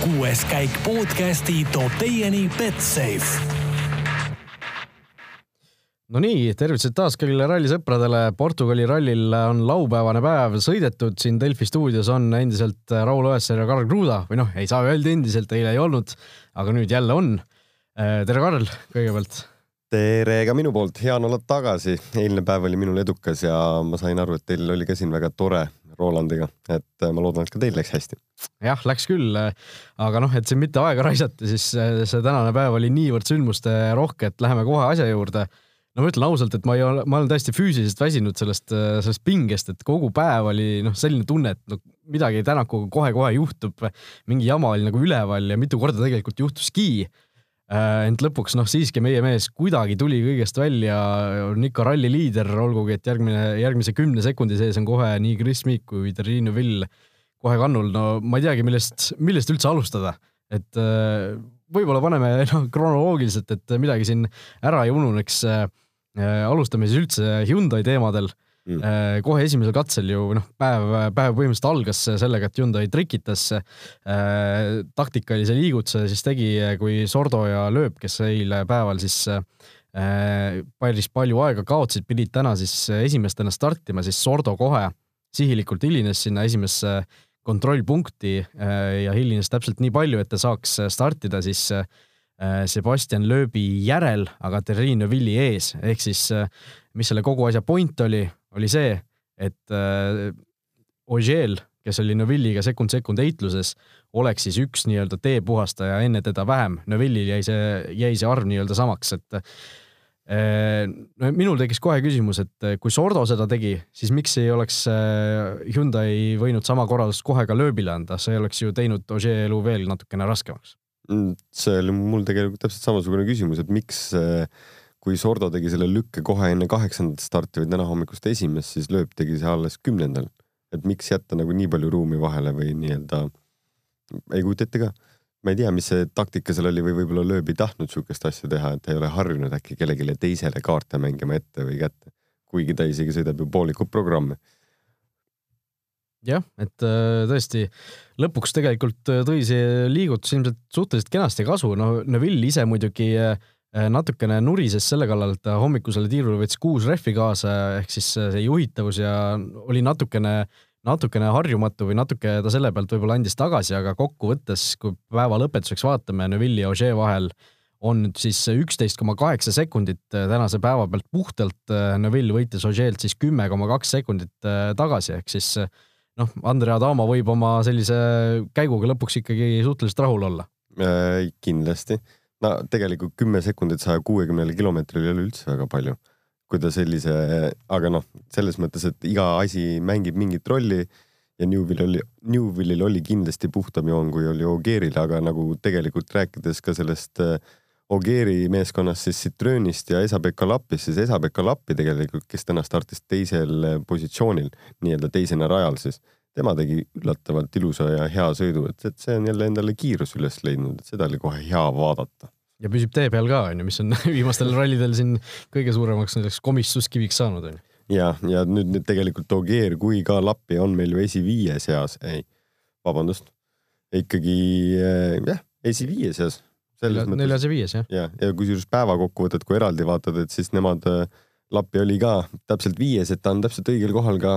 kuues käik podcasti toob teieni Betsafe no nii, tervitused taas kõigile rallisõpradele. Portugali rallil on laupäevane päev sõidetud, siin Delfi stuudios on endiselt Raul Õessar ja Karl Kruda või noh, ei saa öelda endiselt, eile ei olnud, aga nüüd jälle on. tere, Karl, kõigepealt. tere ka minu poolt, hea on olla tagasi. eilne päev oli minul edukas ja ma sain aru, et teil oli ka siin väga tore Rolandiga, et ma loodan, et ka teil läks hästi. jah, läks küll, aga noh, et siin mitte aega raisata, siis see tänane päev oli niivõrd sündmuste rohke, et läheme kohe asja juurde no ma ütlen ausalt, et ma ei ole, ma olen täiesti füüsiliselt väsinud sellest, sellest pingest, et kogu päev oli noh, selline tunne, et no midagi Tänakuga kohe-kohe juhtub, mingi jama oli nagu üleval ja mitu korda tegelikult juhtuski. Äh, ent lõpuks noh, siiski meie mees kuidagi tuli kõigest välja, on ikka ralli liider, olgugi et järgmine, järgmise kümne sekundi sees on kohe nii Chris Meek kui Terrine Vill kohe kannul. no ma ei teagi, millest, millest üldse alustada, et äh, võib-olla paneme noh, kronoloogiliselt, et midagi siin ära ei ununeks äh,. alustame siis üldse Hyundai teemadel mm.. Äh, kohe esimesel katsel ju noh, päev, päev põhimõtteliselt algas sellega, et Hyundai trikitas äh, taktikalise liigutuse siis tegi, kui Sordo ja Lööp, kes eile päeval siis äh, päris palju aega kaotasid, pidid täna siis esimestena startima, siis Sordo kohe sihilikult hilines sinna esimesse kontrollpunkti ja hilines täpselt nii palju, et ta saaks startida siis Sebastian Loebi järel, aga Terrine Villi ees, ehk siis mis selle kogu asja point oli, oli see, et Ogiel, kes oli Neuvilliga sekund-sekund heitluses, oleks siis üks nii-öelda teepuhastaja enne teda vähem. Neuvillil jäi see, jäi see arv nii-öelda samaks, et no minul tekkis kohe küsimus, et eh, kui Sordo seda tegi, siis miks ei oleks eh, Hyundai võinud sama korraldust kohe ka lööbile anda, see oleks ju teinud Ogier elu veel natukene raskemaks. Mm, see oli mul tegelikult täpselt samasugune küsimus, et miks eh, kui Sordo tegi selle lükke kohe enne kaheksandat starti või täna hommikust esimest, siis lööb tegi see alles kümnendal. et miks jätta nagu nii palju ruumi vahele või nii-öelda, ei kujuta ette ka ma ei tea, mis see taktika seal oli või võib-olla lööb ei tahtnud sihukest asja teha, et ei ole harjunud äkki kellelegi teisele kaarte mängima ette või kätte. kuigi ta isegi sõidab ju poolikut programmi. jah, et äh, tõesti lõpuks tegelikult äh, tõi see liigutus ilmselt suhteliselt kenasti kasu, no Neville ise muidugi äh, natukene nurises selle kallal, et ta hommikusele tiirule võttis kuus rehvi kaasa, ehk siis see juhitavus ja oli natukene äh, natukene harjumatu või natuke ta selle pealt võib-olla andis tagasi, aga kokkuvõttes, kui päeva lõpetuseks vaatame Neville'i ja Ogier vahel on nüüd siis üksteist koma kaheksa sekundit äh, tänase päeva pealt puhtalt. Äh, Neville võitis Ogier'lt siis kümme koma kaks sekundit äh, tagasi, ehk siis noh, Andrea Adamo võib oma sellise käiguga lõpuks ikkagi suhteliselt rahul olla äh,. kindlasti, no tegelikult kümme sekundit saja kuuekümnele kilomeetrile ei ole üldse väga palju kui ta sellise, aga noh, selles mõttes, et iga asi mängib mingit rolli ja Newvil oli, Newvillil oli kindlasti puhtam joon, kui oli Ogeeril, aga nagu tegelikult rääkides ka sellest äh, Ogeeri meeskonnast, siis Citroenist ja Esa-Pekka Lappist, siis Esa-Pekka Lappi tegelikult, kes täna startis teisel äh, positsioonil, nii-öelda teisena rajal siis, tema tegi üllatavalt ilusa ja hea sõidu, et, et see on jälle endale kiirus üles leidnud, et seda oli kohe hea vaadata ja püsib tee peal ka, onju, mis on viimastel rallidel siin kõige suuremaks näiteks komistuskiviks saanud, onju. ja, ja nüüd, nüüd tegelikult Ogier kui ka Lappi on meil ju esiviie seas, ei, vabandust, ikkagi eh, jah, esiviie seas. neljas ja viies, jah. ja, ja kusjuures päevakokkuvõtet, kui eraldi vaatad, et siis nemad, eh, Lappi oli ka täpselt viies, et ta on täpselt õigel kohal ka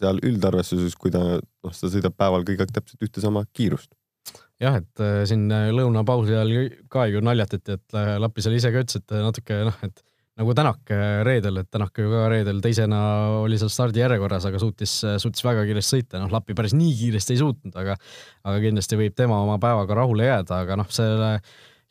seal üldarvestuses, kui ta, noh, ta sõidab päeval kõik aeg täpselt ühte sama kiirust. Jah, et äh, siin äh, lõunapausi ajal ka ju naljatati, et äh, Lapisel ise ka ütles, et natuke noh, et nagu Tänak reedel, et Tänak ju ka reedel teisena oli seal stardijärjekorras, aga suutis, suutis väga kiiresti sõita, noh, Lappi päris nii kiiresti ei suutnud, aga, aga kindlasti võib tema oma päevaga rahule jääda, aga noh, selle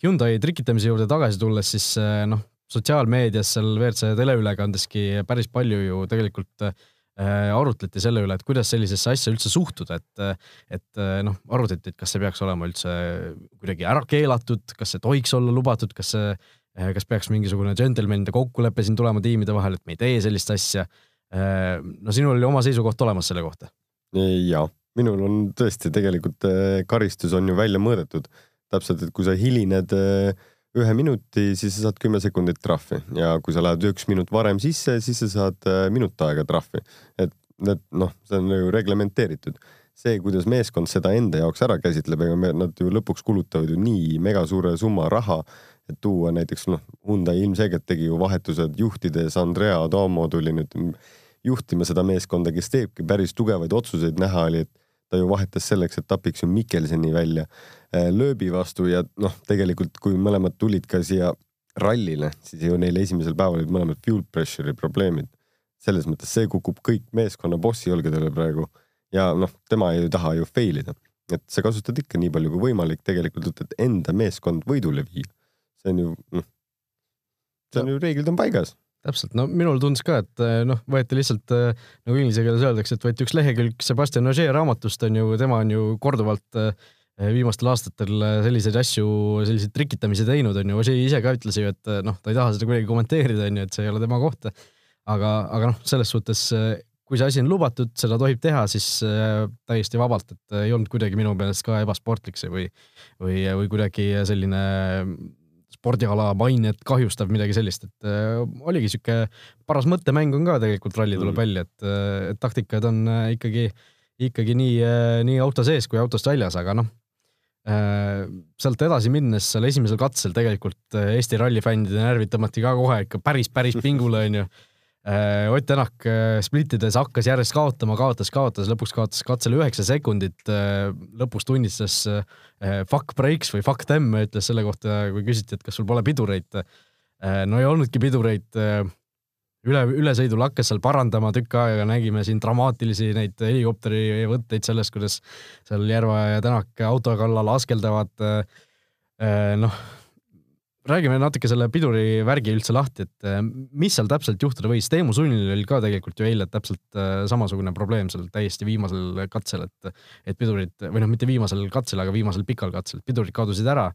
Hyundai trikitamise juurde tagasi tulles, siis noh, sotsiaalmeedias seal WRC teleülekandeski päris palju ju tegelikult Äh, arutleti selle üle, et kuidas sellisesse asja üldse suhtuda, et, et äh, noh, arutati, et kas see peaks olema üldse kuidagi ära keelatud, kas see tohiks olla lubatud, kas see, äh, kas peaks mingisugune džentelmenide kokkulepe siin tulema tiimide vahel, et me ei tee sellist asja. no sinul oli oma seisukoht olemas selle kohta? ja, minul on tõesti tegelikult karistus on ju välja mõõdetud täpselt, et kui sa hilined äh, ühe minuti, siis sa saad kümme sekundit trahvi ja kui sa lähed üks minut varem sisse, siis sa saad äh, minut aega trahvi. et need noh, see on ju reglementeeritud. see, kuidas meeskond seda enda jaoks ära käsitleb, ega me, nad ju lõpuks kulutavad ju nii megasuure summa raha, et tuua näiteks noh, Hyundai ilmselgelt tegi ju vahetused juhtides, Andrea Adamo tuli nüüd juhtima seda meeskonda, kes teebki päris tugevaid otsuseid, näha oli, et ta ju vahetas selleks, et tapiks ju Mikkelseni välja äh, lööbi vastu ja noh, tegelikult kui mõlemad tulid ka siia rallile, siis ju neil esimesel päeval olid mõlemad fuel pressure'i probleemid. selles mõttes see kukub kõik meeskonna bossi õlgadele praegu ja noh, tema ei taha ju fail ida, et sa kasutad ikka nii palju kui võimalik tegelikult, et enda meeskond võidule viia. see on ju noh, see on ju, reeglid on paigas täpselt, no minul tundus ka, et noh, võeti lihtsalt nagu inglise keeles öeldakse, et võeti üks lehekülg Sebastian Ogier raamatust on ju, tema on ju korduvalt viimastel aastatel selliseid asju, selliseid trikitamisi teinud on ju, Ogier ise ka ütles ju, et noh, ta ei taha seda kuidagi kommenteerida, on ju, et see ei ole tema koht. aga, aga noh, selles suhtes, kui see asi on lubatud, seda tohib teha, siis täiesti vabalt, et ei olnud kuidagi minu meelest ka ebasportlik see või, või, või kuidagi selline spordiala mainet kahjustav, midagi sellist, et äh, oligi sihuke paras mõttemäng on ka tegelikult ralli tuleb mm. välja, et, äh, et taktikad on äh, ikkagi, ikkagi nii, äh, nii auto sees kui autost väljas, aga noh äh,, sealt edasi minnes seal esimesel katsel tegelikult Eesti rallifännide närvid tõmmati ka kohe ikka päris, päris pingule, onju Ott Tänak äh, splittides hakkas järjest kaotama, kaotas, kaotas, lõpuks kaotas katsel üheksa sekundit. äh, lõpus tunnistas äh, fuck breaks või fuck them, ütles selle kohta, kui küsiti, et kas sul pole pidureid. Äh, no ei olnudki pidureid. äh, üle, ülesõidul hakkas seal parandama tükk aega, nägime siin dramaatilisi neid helikopteri võtteid sellest, kuidas seal Järva ja Tänak auto kallal askeldavad. äh, äh, noh räägime natuke selle piduri värgi üldse lahti, et äh, mis seal täpselt juhtuda võis. Teemu Sunnil oli ka tegelikult ju eile täpselt äh, samasugune probleem seal täiesti viimasel katsel, et, et pidurid või noh, mitte viimasel katsel, aga viimasel pikal katsel, pidurid kadusid ära.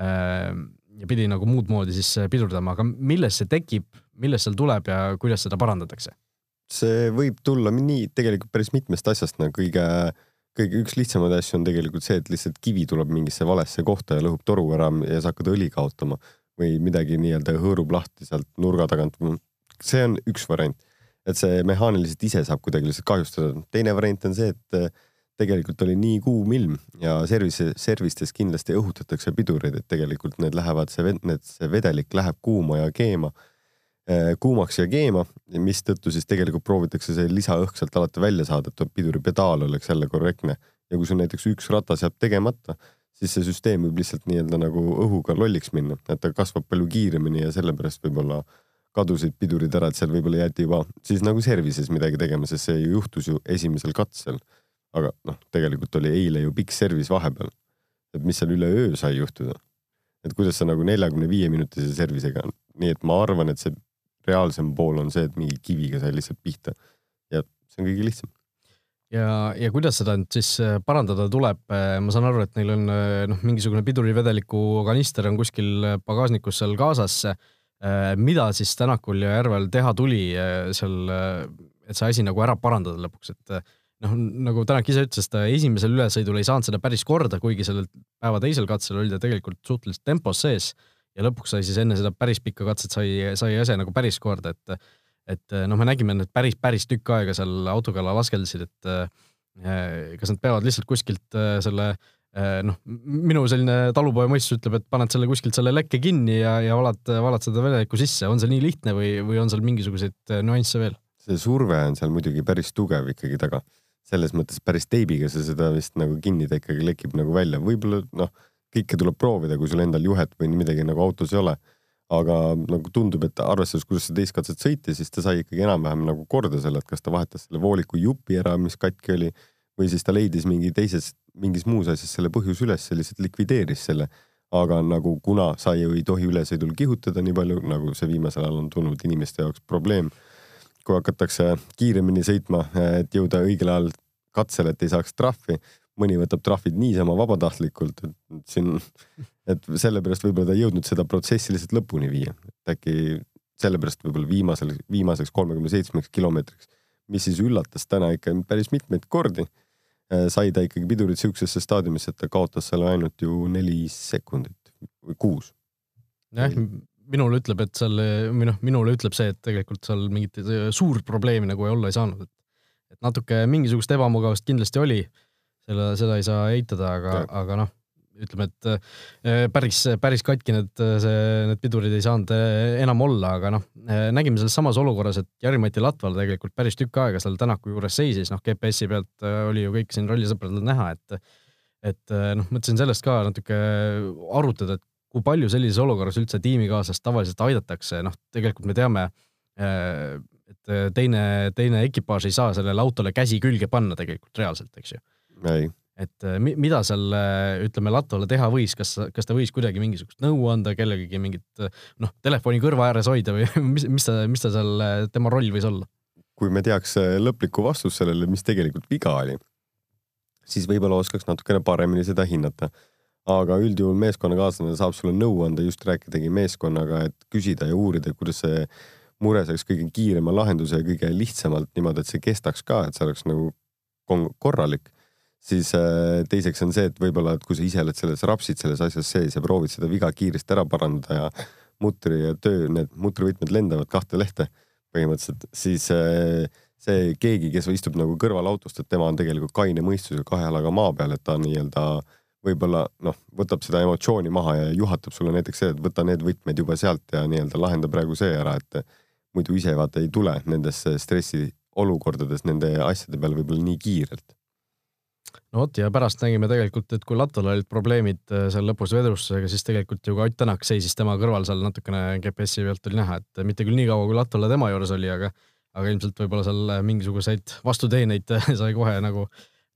Äh, ja pidi nagu muud moodi siis pidurdama, aga millest see tekib, millest seal tuleb ja kuidas seda parandatakse? see võib tulla nii tegelikult päris mitmest asjast, no kõige kõige üks lihtsamaid asju on tegelikult see, et lihtsalt kivi tuleb mingisse valesse kohta ja lõhub toru ära ja sa hakkad õli kaotama või midagi nii-öelda hõõrub lahti sealt nurga tagant. see on üks variant, et see mehaaniliselt ise saab kuidagi lihtsalt kahjustada. teine variant on see, et äh, tegelikult oli nii kuum ilm ja service, servistes kindlasti õhutatakse pidureid, et tegelikult need lähevad, see, need, see vedelik läheb kuuma ja keema kuumaks ja keema, mistõttu siis tegelikult proovitakse see lisaõhk sealt alati välja saada, et piduri pedaal oleks jälle korrektne. ja kui sul näiteks üks ratas jääb tegemata, siis see süsteem võib lihtsalt nii-öelda nagu õhuga lolliks minna, et ta kasvab palju kiiremini ja sellepärast võib-olla kadusid pidurid ära, et seal võib-olla jäeti juba siis nagu service'is midagi tegema, sest see ju juhtus ju esimesel katsel. aga noh, tegelikult oli eile ju pikk service vahepeal. et mis seal üleöö sai juhtuda? et kuidas sa nagu neljakümne viie minutise service'iga, nii et ma arvan, et see reaalsem pool on see, et mingi kiviga sai lihtsalt pihta. ja see on kõige lihtsam. ja, ja kuidas seda nüüd siis äh, parandada tuleb, äh, ma saan aru, et neil on äh, noh, mingisugune pidurivedeliku kanister on kuskil pagasnikus seal kaasas. mida siis Tänakul ja Järvel teha tuli seal, et see asi nagu ära parandada lõpuks, et noh, nagu Tänak ise ütles, ta esimesel ülesõidul ei saanud seda päris korda, kuigi sellel päeva teisel katsel oli ta tegelikult suhteliselt tempos sees ja lõpuks sai siis enne seda päris pikka katset sai, sai ase nagu päris korda, et et noh, me nägime need päris, päris tükk aega seal auto kallal askeldasid, et eh, kas nad peavad lihtsalt kuskilt eh, selle eh, noh, minu selline talupoja mõistus ütleb, et paned selle kuskilt selle lekke kinni ja, ja valad, valad seda vedelikku sisse, on see nii lihtne või, või on seal mingisuguseid nüansse veel? see surve on seal muidugi päris tugev ikkagi taga, selles mõttes päris teibiga sa seda vist nagu kinnida ikkagi lekib nagu välja, võib-olla noh kõike tuleb proovida, kui sul endal juhet või midagi nagu autos ei ole. aga nagu tundub, et arvestades, kuidas see teist katset sõitis, siis ta sai ikkagi enam-vähem nagu korda selle, et kas ta vahetas selle vooliku jupi ära, mis katki oli, või siis ta leidis mingi teises, mingis muus asjas selle põhjuse üles ja lihtsalt likvideeris selle. aga nagu kuna sa ju ei tohi ülesõidul kihutada nii palju, nagu see viimasel ajal on tulnud inimeste jaoks probleem, kui hakatakse kiiremini sõitma, et jõuda õigel ajal katsele, et ei saaks trahvi mõni võtab trahvid niisama vabatahtlikult, et siin, et sellepärast võib-olla ta ei jõudnud seda protsessi lihtsalt lõpuni viia, et äkki sellepärast võib-olla viimasel, viimaseks kolmekümne seitsmeks kilomeetriks, mis siis üllatas täna ikka päris mitmeid kordi, äh, sai ta ikkagi pidurit siuksesse staadiumisse, et ta kaotas seal ainult ju neli sekundit või kuus. jah, minule ütleb, et seal või noh, minule ütleb see, et tegelikult seal mingit suurt probleemi nagu olla ei saanud, et et natuke mingisugust ebamugavust kindlasti oli selle, seda ei saa eitada, aga, aga noh, ütleme, et äh, päris, päris katki need, see, need pidurid ei saanud äh, enam olla, aga noh, nägime selles samas olukorras, et Jari-Mati Latval tegelikult päris tükk aega seal Tänaku juures seisis, noh, GPS-i pealt oli ju kõik siin rallisõpradel näha, et et noh, mõtlesin sellest ka natuke arutada, et kui palju sellises olukorras üldse tiimikaaslast tavaliselt aidatakse, noh, tegelikult me teame, et teine, teine ekipaaž ei saa sellele autole käsi külge panna tegelikult reaalselt, eks ju. Et mida seal ütleme Latvale teha võis, kas, kas ta võis kuidagi mingisugust nõu anda kellegagi mingit noh, telefoni kõrva ääres hoida või mis, mis ta, mis ta seal, tema roll võis olla? kui me teaks lõplikku vastust sellele, mis tegelikult viga oli, siis võib-olla oskaks natukene paremini seda hinnata aga üldjuhul meeskonnakaaslane saab sulle nõu anda, just rääkidagi meeskonnaga, et küsida ja uurida, kuidas see mure saaks kõige kiirema lahenduse ja kõige lihtsamalt niimoodi, et see kestaks ka, et see oleks nagu korralik. Siis äh, teiseks on see, et võib-olla, et kui sa ise oled selles, rapsid selles asjas sees ja proovid seda viga kiiresti ära parandada ja mutri ja töö, need mutrivõtmed lendavad kahte lehte põhimõtteliselt, siis äh, see keegi, kes istub nagu kõrval autost, et tema on tegelikult kaine mõistusega kahe jalaga maa peal, et ta nii-öelda võib-olla noh, võtab seda emotsiooni maha ja juhatab sulle näiteks see, et võta need võtmed juba sealt ja nii-öelda lahenda praegu see ära, et muidu ise vaata ei tule nendesse stressiolukordades nende asjade peale võib-olla nii kiirelt. No vot ja pärast nägime tegelikult, et kui Latval olid probleemid äh, seal lõpus vedrustusega, siis tegelikult ju ka Ott Tänak seisis tema kõrval seal natukene GPS-i pealt oli näha, et mitte küll nii kaua, kui Latvala tema juures oli, aga aga ilmselt võib-olla seal mingisuguseid vastuteeneid sai kohe nagu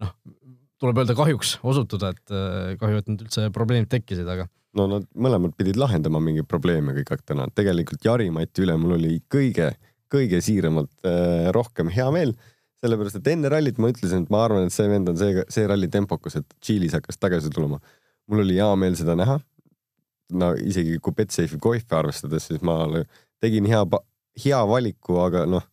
noh, tuleb öelda kahjuks osutuda, et äh, kahju, et need üldse probleemid tekkisid, aga. no nad mõlemad pidid lahendama mingeid probleeme kõik aeg täna. tegelikult Jari-Mati üle mul oli kõige, kõige siiramalt äh, rohkem hea meel, sellepärast et enne rallit ma ütlesin, et ma arvan, et see vend on see, see ralli tempokas, et Tšiilis hakkas tagasi tulema. mul oli hea meel seda näha. no isegi kui Betsafe'i koefi arvestades, siis ma tegin hea, hea valiku, aga noh,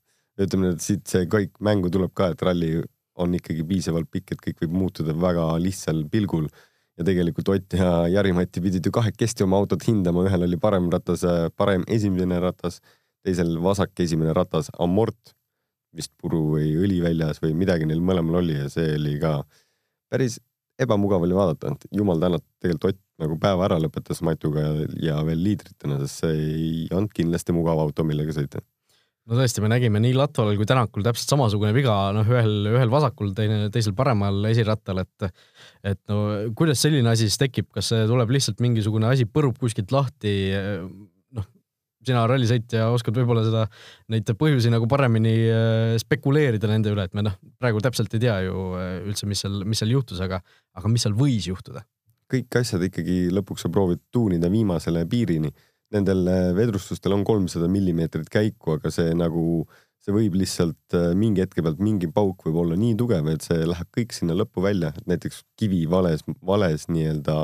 ütleme, et siit see kõik mängu tuleb ka, et ralli on ikkagi piisavalt pikk, et kõik võib muutuda väga lihtsal pilgul. ja tegelikult Ott ja Jari-Mati pidid ju kahekesti oma autot hindama, ühel oli parem ratas, parem esimene ratas, teisel vasak esimene ratas, amort, vist puru või õli väljas või midagi neil mõlemal oli ja see oli ka päris ebamugav oli vaadata, et jumal tänatud, tegelikult Ott nagu päeva ära lõpetas Matuga ja, ja veel liidritena, sest see ei olnud kindlasti mugav auto, millega sõita. No tõesti, me nägime nii Latvalal kui Tänakul täpselt samasugune viga, noh, ühel, ühel vasakul, teine, teisel paremal esirattal, et et no kuidas selline asi siis tekib, kas see tuleb lihtsalt mingisugune asi põrub kuskilt lahti, sina rallisõitja oskad võib-olla seda, neid põhjusi nagu paremini äh, spekuleerida nende üle, et me noh, praegu täpselt ei tea ju äh, üldse, mis seal, mis seal juhtus, aga, aga mis seal võis juhtuda? kõik asjad ikkagi lõpuks sa proovid tuunida viimasele piirini nendel äh, vedrustustel on kolmsada millimeetrit käiku, aga see nagu, see võib lihtsalt mingi hetke pealt mingi pauk võib olla nii tugev, et see läheb kõik sinna lõppu välja, näiteks kivi vales, vales nii-öelda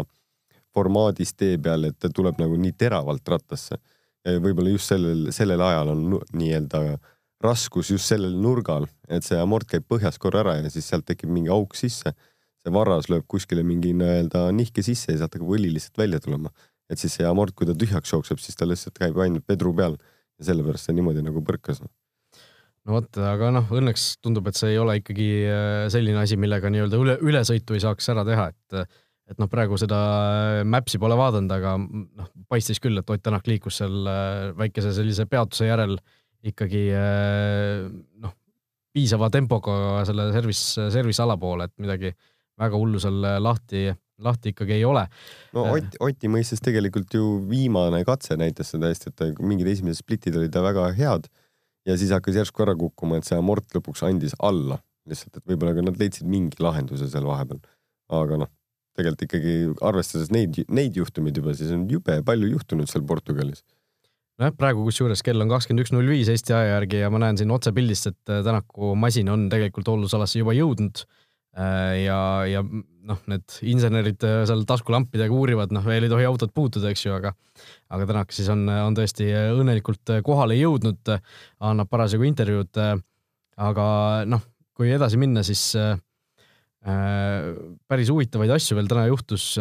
formaadis tee peal, et ta tuleb nagu nii teravalt rattasse. Võib-olla just sellel, sellel ajal on nii-öelda raskus just sellel nurgal, et see amort käib põhjast korra ära ja siis sealt tekib mingi auk sisse. see varras lööb kuskile mingi nii-öelda nihke sisse ja sealt hakkab õli lihtsalt välja tulema et siis see amort, kui ta tühjaks jookseb, siis ta lihtsalt käib ainult vedru peal ja sellepärast see niimoodi nagu põrkas. no vot, aga noh, õnneks tundub, et see ei ole ikkagi äh, selline asi, millega nii-öelda üle, ülesõitu ei saaks ära teha, et et noh, praegu seda äh, Maps'i pole vaadanud, aga noh, paistis küll, et Ott Tänak liikus seal äh, väikese sellise peatuse järel ikkagi noh, piisava tempoga selle service, service ala poole, et midagi väga hullu seal lahti lahti ikkagi ei ole. no äh. Ott, Oti mõistes tegelikult ju viimane katse näitas seda hästi, et mingid esimesed splitid olid väga head ja siis hakkas järsku ära kukkuma, et see amort lõpuks andis alla lihtsalt, et võib-olla ka nad leidsid mingi lahenduse seal vahepeal. aga noh, tegelikult ikkagi arvestades neid, neid juhtumeid juba, siis on jube palju juhtunud seal Portugalis nojah, praegu kusjuures kell on kakskümmend üks null viis Eesti aja järgi ja ma näen siin otsepildist, et Tänaku masin on tegelikult hooldusalasse juba jõudnud Äh, ja, ja noh, need insenerid äh, seal taskulampidega uurivad, noh, veel ei tohi autot puutuda, eks ju, aga aga Tänak siis on, on tõesti õnnelikult kohale jõudnud, annab parasjagu intervjuud. aga noh, kui edasi minna, siis äh, päris huvitavaid asju veel täna juhtus.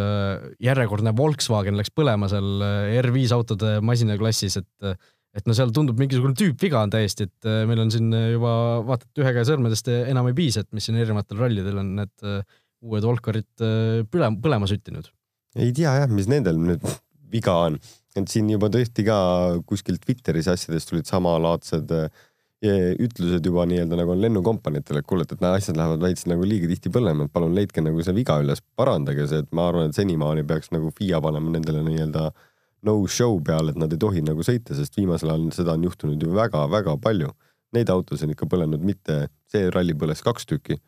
järjekordne Volkswagen läks põlema seal R5 autode masinaklassis, et et no seal tundub mingisugune tüüpviga on täiesti, et äh, meil on siin äh, juba vaata, et ühe käe sõrmedest enam ei piisa, et mis siin erinevatel rallidel on need äh, uued Volkarid põle, põlema süttinud. ei tea jah, mis nendel nüüd viga on, et siin juba tõesti ka kuskilt Twitteris asjadest tulid samalaadsed ütlused juba nii-öelda nagu on lennukompaniitele, et kuule, et need asjad lähevad veits nagu liiga tihti põlema, et palun leidke nagu see viga üles, parandage see, et ma arvan, et senimaani peaks nagu FIA panema nendele nii-öelda no-show peale, et nad ei tohi nagu sõita, sest viimasel ajal seda on juhtunud ju väga-väga palju. Neid autosid on ikka põlenud mitte, see ralli põles kaks tükki.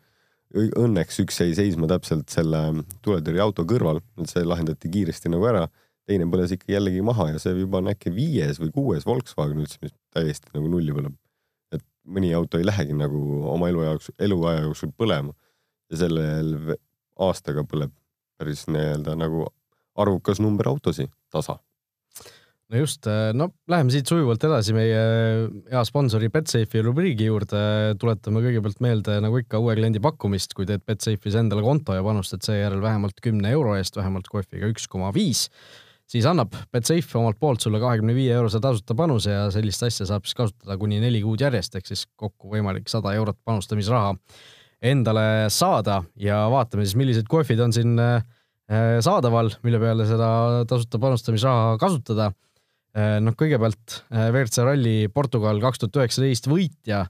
Õnneks üks jäi seisma täpselt selle tuletõrjeauto kõrval, et see lahendati kiiresti nagu ära. teine põles ikka jällegi maha ja see juba on äkki viies või kuues Volkswagen üldse, mis täiesti nagu nulli põleb mõni auto ei lähegi nagu oma elu jaoks, eluaja jooksul põlema ja sellel aastaga põleb päris nii-öelda nagu arvukas number autosid tasa. no just, äh, no läheme siit sujuvalt edasi meie hea sponsori Betsafe'i rubriigi juurde. tuletame kõigepealt meelde, nagu ikka, uue kliendi pakkumist, kui teed Betsafe'is endale konto ja panustad seejärel vähemalt kümne euro eest, vähemalt kohviga üks koma viis siis annab Betsafe omalt poolt sulle kahekümne viie eurose tasuta panuse ja sellist asja saab siis kasutada kuni neli kuud järjest, ehk siis kokku võimalik sada eurot panustamisraha endale saada ja vaatame siis, millised kohvid on siin äh, saadaval, mille peale seda tasuta panustamisraha kasutada. Äh, noh, kõigepealt äh, WRC Rally Portugal kaks tuhat üheksateist võitja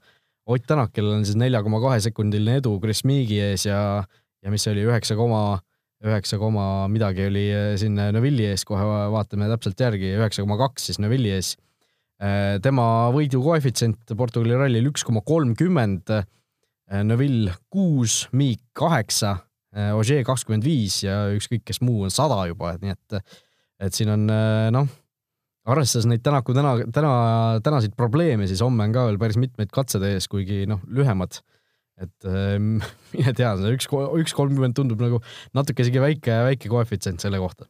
Ott Tänak, kellel on siis nelja koma kahe sekundiline edu Chris Meegi ees ja, ja mis see oli üheksa koma üheksa koma midagi oli eh, siin Neville'i ees, kohe vaatame täpselt järgi, üheksa koma kaks siis Neville'i ees. Eh, tema võidu koefitsient Portugali rallil üks koma kolmkümmend, eh, Neville kuus, Miik kaheksa, Ogier kakskümmend viis ja ükskõik kes muu on sada juba, et nii et, et siin on noh, arvestades neid Tänaku täna, täna, tänaseid probleeme, siis homme on ka veel päris mitmeid katsed ees, kuigi noh, lühemad et äh, mine tea, see üks, üks kolmkümmend tundub nagu natuke isegi väike, väike koefitsient selle kohta.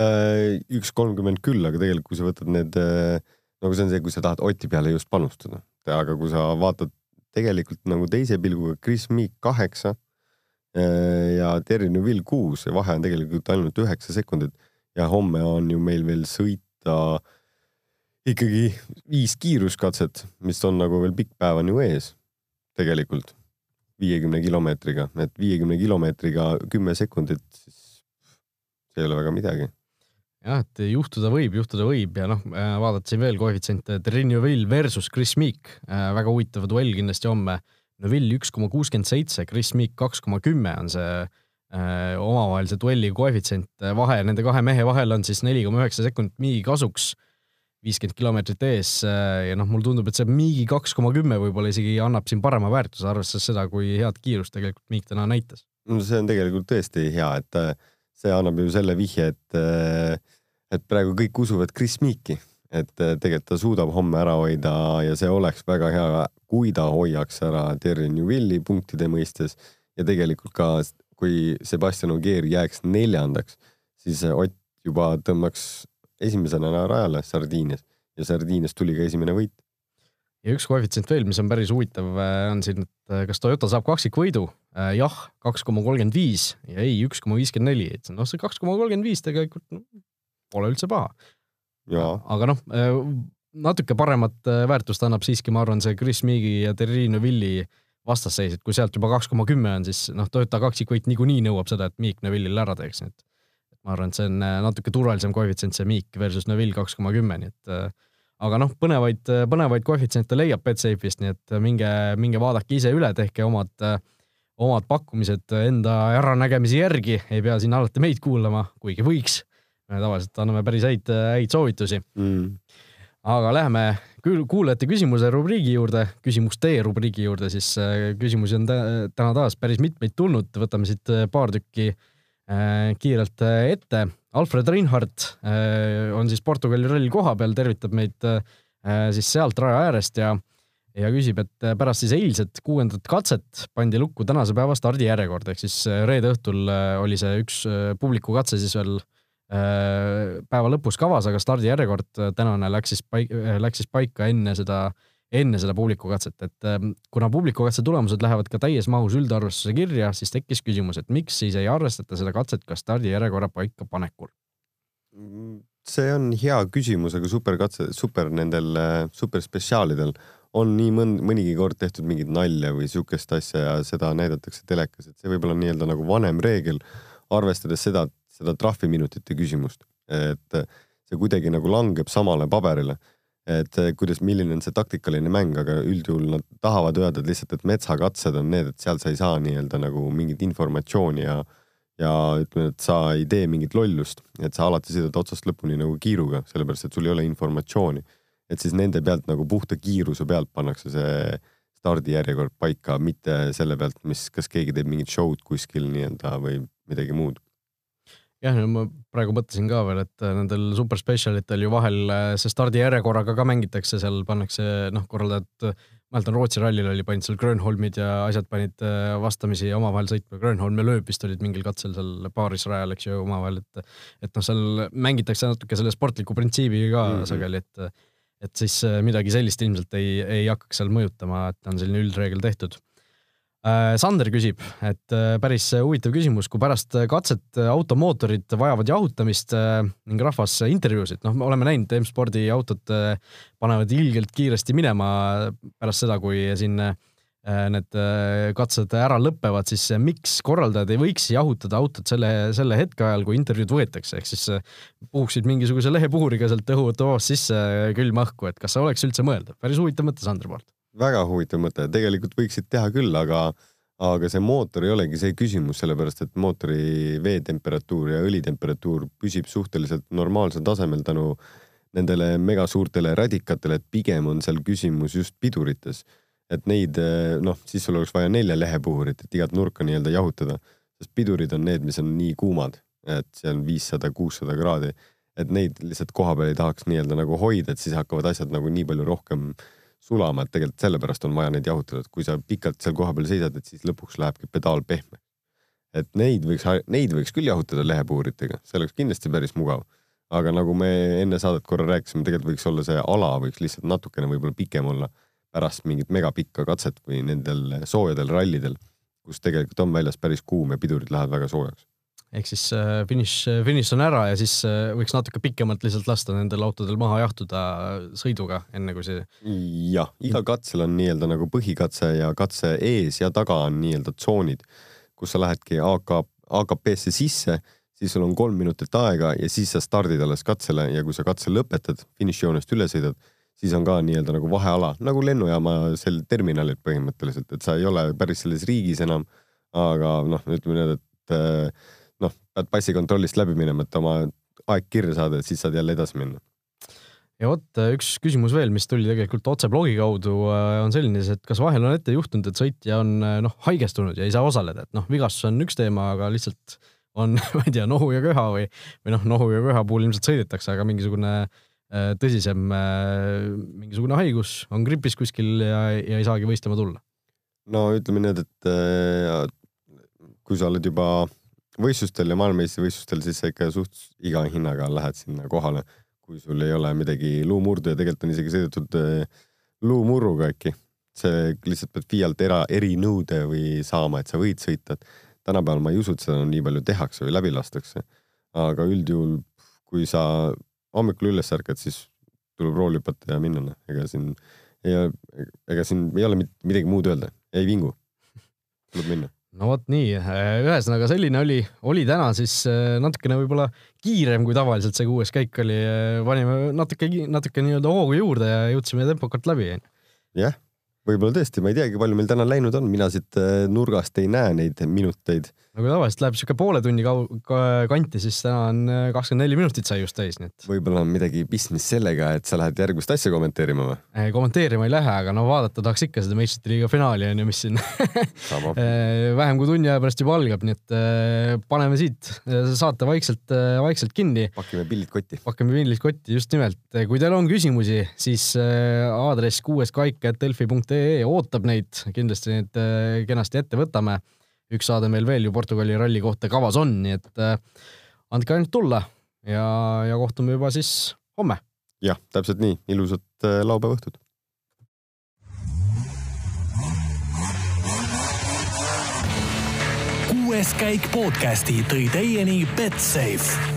Äh, üks kolmkümmend küll, aga tegelikult, kui sa võtad need, äh, nagu see on see, kui sa tahad Oti peale just panustada, aga kui sa vaatad tegelikult nagu teise pilguga Chris Meek kaheksa ja Terry Neville kuus ja vahe on tegelikult ainult üheksa sekundit ja homme on ju meil veel sõita ikkagi viis kiiruskatset, mis on nagu veel pikk päev on ju ees tegelikult viiekümne kilomeetriga, et viiekümne kilomeetriga kümme sekundit, siis see ei ole väga midagi. jah, et juhtuda võib, juhtuda võib ja noh, äh, vaadata siin veel koefitsiente, Trinoville versus Chris Meek, äh, väga huvitav duell kindlasti homme. Neville üks koma kuuskümmend seitse, Chris Meek kaks koma kümme on see äh, omavahelise duelli koefitsient, vahe nende kahe mehe vahel on siis neli koma üheksa sekundit Meegi kasuks viiskümmend kilomeetrit ees ja noh, mulle tundub, et see Miigi kaks koma kümme võib-olla isegi annab siin parema väärtuse, arvestades seda, kui head kiirust tegelikult Miik täna näitas. no see on tegelikult tõesti hea, et äh, see annab ju selle vihje, et, äh, et praegu kõik usuvad Chris Meeki, et äh, tegelikult ta suudab homme ära hoida ja see oleks väga hea, kui ta hoiaks ära Terry Newvilli punktide mõistes ja tegelikult ka, kui Sebastian Ogier jääks neljandaks, siis Ott juba tõmbaks esimesena rajale Sardiinias ja Sardiinias tuli ka esimene võit. ja üks koefitsient veel, mis on päris huvitav, äh, on siin, et äh, kas Toyota saab kaksikvõidu? Äh, jah, kaks koma kolmkümmend viis ja ei, üks koma viiskümmend neli, et noh, see kaks koma kolmkümmend viis tegelikult no, pole üldse paha. aga noh, natuke paremat väärtust annab siiski, ma arvan, see Chris Meegi ja Terrino Villi vastasseis, et kui sealt juba kaks koma kümme on, siis noh, Toyota kaksikvõit niikuinii nõuab seda, et Meek Neville'ile ära teeks, nii et ma arvan, et see on äh, natuke turvalisem koefitsient, see Meek versus Neville kaks koma kümme, nii et äh, aga noh, põnevaid, põnevaid koefitsiente leiab Betsafe'ist, nii et minge, minge vaadake ise üle, tehke omad, omad pakkumised enda äranägemise järgi, ei pea siin alati meid kuulama, kuigi võiks. me tavaliselt anname päris häid, häid soovitusi. Mm.. aga läheme kuulajate küsimuse rubriigi juurde, küsimuste rubriigi juurde, siis äh, küsimusi on täna taas päris mitmeid tulnud, võtame siit paar tükki Äh, kiirelt äh, ette. Alfred Reinhardt äh, on siis Portugali ralli koha peal, tervitab meid siis sealt raja äärest ja ja küsib, et pärast siis eilset kuuendat katset pandi lukku tänase päeva stardijärjekord, ehk siis reede õhtul oli see üks publiku katse siis veel päeva lõpus kavas, aga stardijärjekord tänane läks siis paika, läks siis paika enne seda äh, enne seda publikukatset, et ähm, kuna publikukatse tulemused lähevad ka täies mahus üldarvestuse kirja, siis tekkis küsimus, et miks siis ei arvestata seda katset ka stardijärjekorra paikapanekul? see on hea küsimus, aga superkatse, super nendel superspetsiaalidel on nii mõn-, mõnigi kord tehtud mingit nalja või siukest asja ja seda näidatakse telekas, et see võib olla nii-öelda nagu vanem reegel, arvestades seda, seda trahviminutite küsimust, et see kuidagi nagu langeb samale paberile et eh, kuidas, milline on see taktikaline mäng, aga üldjuhul nad tahavad öelda et lihtsalt, et metsakatsed on need, et seal sa ei saa nii-öelda nagu mingit informatsiooni ja ja ütleme, et sa ei tee mingit lollust, et sa alati sõidad otsast lõpuni nagu kiiruga, sellepärast et sul ei ole informatsiooni. et siis nende pealt nagu puhta kiiruse pealt pannakse see stardijärjekord paika, mitte selle pealt, mis, kas keegi teeb mingit show'd kuskil nii-öelda või midagi muud. jah, ma praegu mõtlesin ka veel, et äh, nendel super specialitel ju vahel äh, see stardijärjekorraga ka mängitakse, seal pannakse noh, korraldajad, ma mäletan Rootsi rallil oli, panid seal Grönholmid ja asjad panid äh, vastamisi omavahel sõitma, Grönholm ja Lööb vist olid mingil katsel seal paaris rajal, eks ju, omavahel, et et noh, seal mängitakse natuke selle sportliku printsiibiga ka mm. -hmm. sageli, et et siis äh, midagi sellist ilmselt ei, ei hakkaks seal mõjutama, et on selline üldreegel tehtud Äh, Sander küsib, et äh, päris huvitav küsimus, kui pärast katset automootorid vajavad jahutamist äh, ning rahvas intervjuusid, noh, me oleme näinud, M-spordi autod äh, panevad ilgelt kiiresti minema pärast seda, kui siin äh, need äh, katsed ära lõpevad, siis äh, miks korraldajad ei võiks jahutada autot selle, selle hetke ajal, kui intervjuud võetakse, ehk siis äh, puhuksid mingisuguse lehepuhuriga sealt õhutoast sisse äh, külma õhku, et kas see oleks üldse mõeldav? päris huvitav mõte Sandri poolt. Väga huvitav mõte, tegelikult võiksid teha küll, aga aga see mootor ei olegi see küsimus, sellepärast et mootori veetemperatuur ja õlitemperatuur püsib suhteliselt normaalsel tasemel tänu nendele megasuurtele radikatele, et pigem on seal küsimus just pidurites. et neid noh, siis sul oleks vaja nelja lehepuhurit, et igat nurka nii-öelda jahutada, sest pidurid on need, mis on nii kuumad, et see on viissada, kuussada kraadi, et neid lihtsalt koha peal ei tahaks nii-öelda nagu hoida, et siis hakkavad asjad nagu nii palju rohkem sulama, et tegelikult sellepärast on vaja neid jahutada, et kui sa pikalt seal kohapeal seisad, et siis lõpuks lähebki pedaal pehmeks. et neid võiks, neid võiks küll jahutada lehepuuritega, see oleks kindlasti päris mugav. aga nagu me enne saadet korra rääkisime, tegelikult võiks olla see ala võiks lihtsalt natukene võib-olla pikem olla pärast mingit megapikka katset või nendel soojadel rallidel, kus tegelikult on väljas päris kuum ja pidurid lähevad väga soojaks. Ehk siis äh, finiš, finiš on ära ja siis äh, võiks natuke pikemalt lihtsalt lasta nendel autodel maha jahtuda sõiduga, enne kui see jah, igal katsel on nii-öelda nagu põhikatse ja katse ees ja taga on nii-öelda tsoonid, kus sa lähedki AK, AKP-sse sisse, siis sul on kolm minutit aega ja siis sa stardid alles katsele ja kui sa katse lõpetad, finišijoonest üle sõidad, siis on ka nii-öelda nagu vaheala nagu lennujaama sel terminalil põhimõtteliselt, et sa ei ole päris selles riigis enam. aga noh, ütleme nii, et eh, noh, pead passikontrollist läbi minema, et oma aeg kirja saada, et siis saad jälle edasi minna. ja vot üks küsimus veel, mis tuli tegelikult otse blogi kaudu, on selline, et kas vahel on ette juhtunud, et sõitja on äh, noh haigestunud ja ei saa osaleda, et noh, vigastus on üks teema, aga lihtsalt on, ma ei tea, nohu ja köha või, või noh, nohu ja köha puhul ilmselt sõidetakse, aga mingisugune äh, tõsisem, mingisugune haigus on gripis kuskil ja, ja ei saagi võistlema tulla. no ütleme nii, et äh, kui sa oled juba võistlustel ja maailmameistrivõistlustel, siis sa ikka suht iga hinnaga lähed sinna kohale, kui sul ei ole midagi luumurdu ja tegelikult on isegi sõidetud äh, luumurruga äkki. see lihtsalt pead FIA-lt era, erinõude või saama, et sa võid sõita. tänapäeval ma ei usu, et seda nii palju tehakse või läbi lastakse. aga üldjuhul, kui sa hommikul üles ärkad, siis tuleb rool hüpata ja minna, ega siin ole, ega siin ei ole midagi muud öelda, ei vingu. tuleb minna. No vot nii, ühesõnaga selline oli, oli täna siis äh, natukene võib-olla kiirem kui tavaliselt see kuues käik oli, panime natuke, natuke nii-öelda hoogu juurde ja jõudsime tempokalt läbi. jah, võib-olla tõesti, ma ei teagi, palju meil täna läinud on, mina siit äh, nurgast ei näe neid minuteid. Kui tavaliselt läheb siuke poole tunni kau- ka- kanti, siis täna on äh, kakskümmend neli minutit sai just täis, nii et võib-olla on midagi pistmist sellega, et sa lähed järgmist asja kommenteerima või? kommenteerima ei lähe, aga no vaadata tahaks ikka seda meistrite liiga finaali on ju, mis siin äh, vähem kui tunni aja pärast juba algab, nii et äh, paneme siit saate vaikselt, vaikselt kinni. pakime pillid kotti. pakkame pillid kotti, just nimelt. kui teil on küsimusi, siis aadress kuueskaik.delfi.ee ootab neid, kindlasti neid äh, kenasti ette võtame. Üks saade meil veel ju Portugali ralli kohta kavas on, nii et äh, andke ainult tulla ja, ja kohtume juba siis homme. jah, täpselt nii, ilusat äh, laupäeva õhtut. kuues käik podcasti tõi teieni Betsafe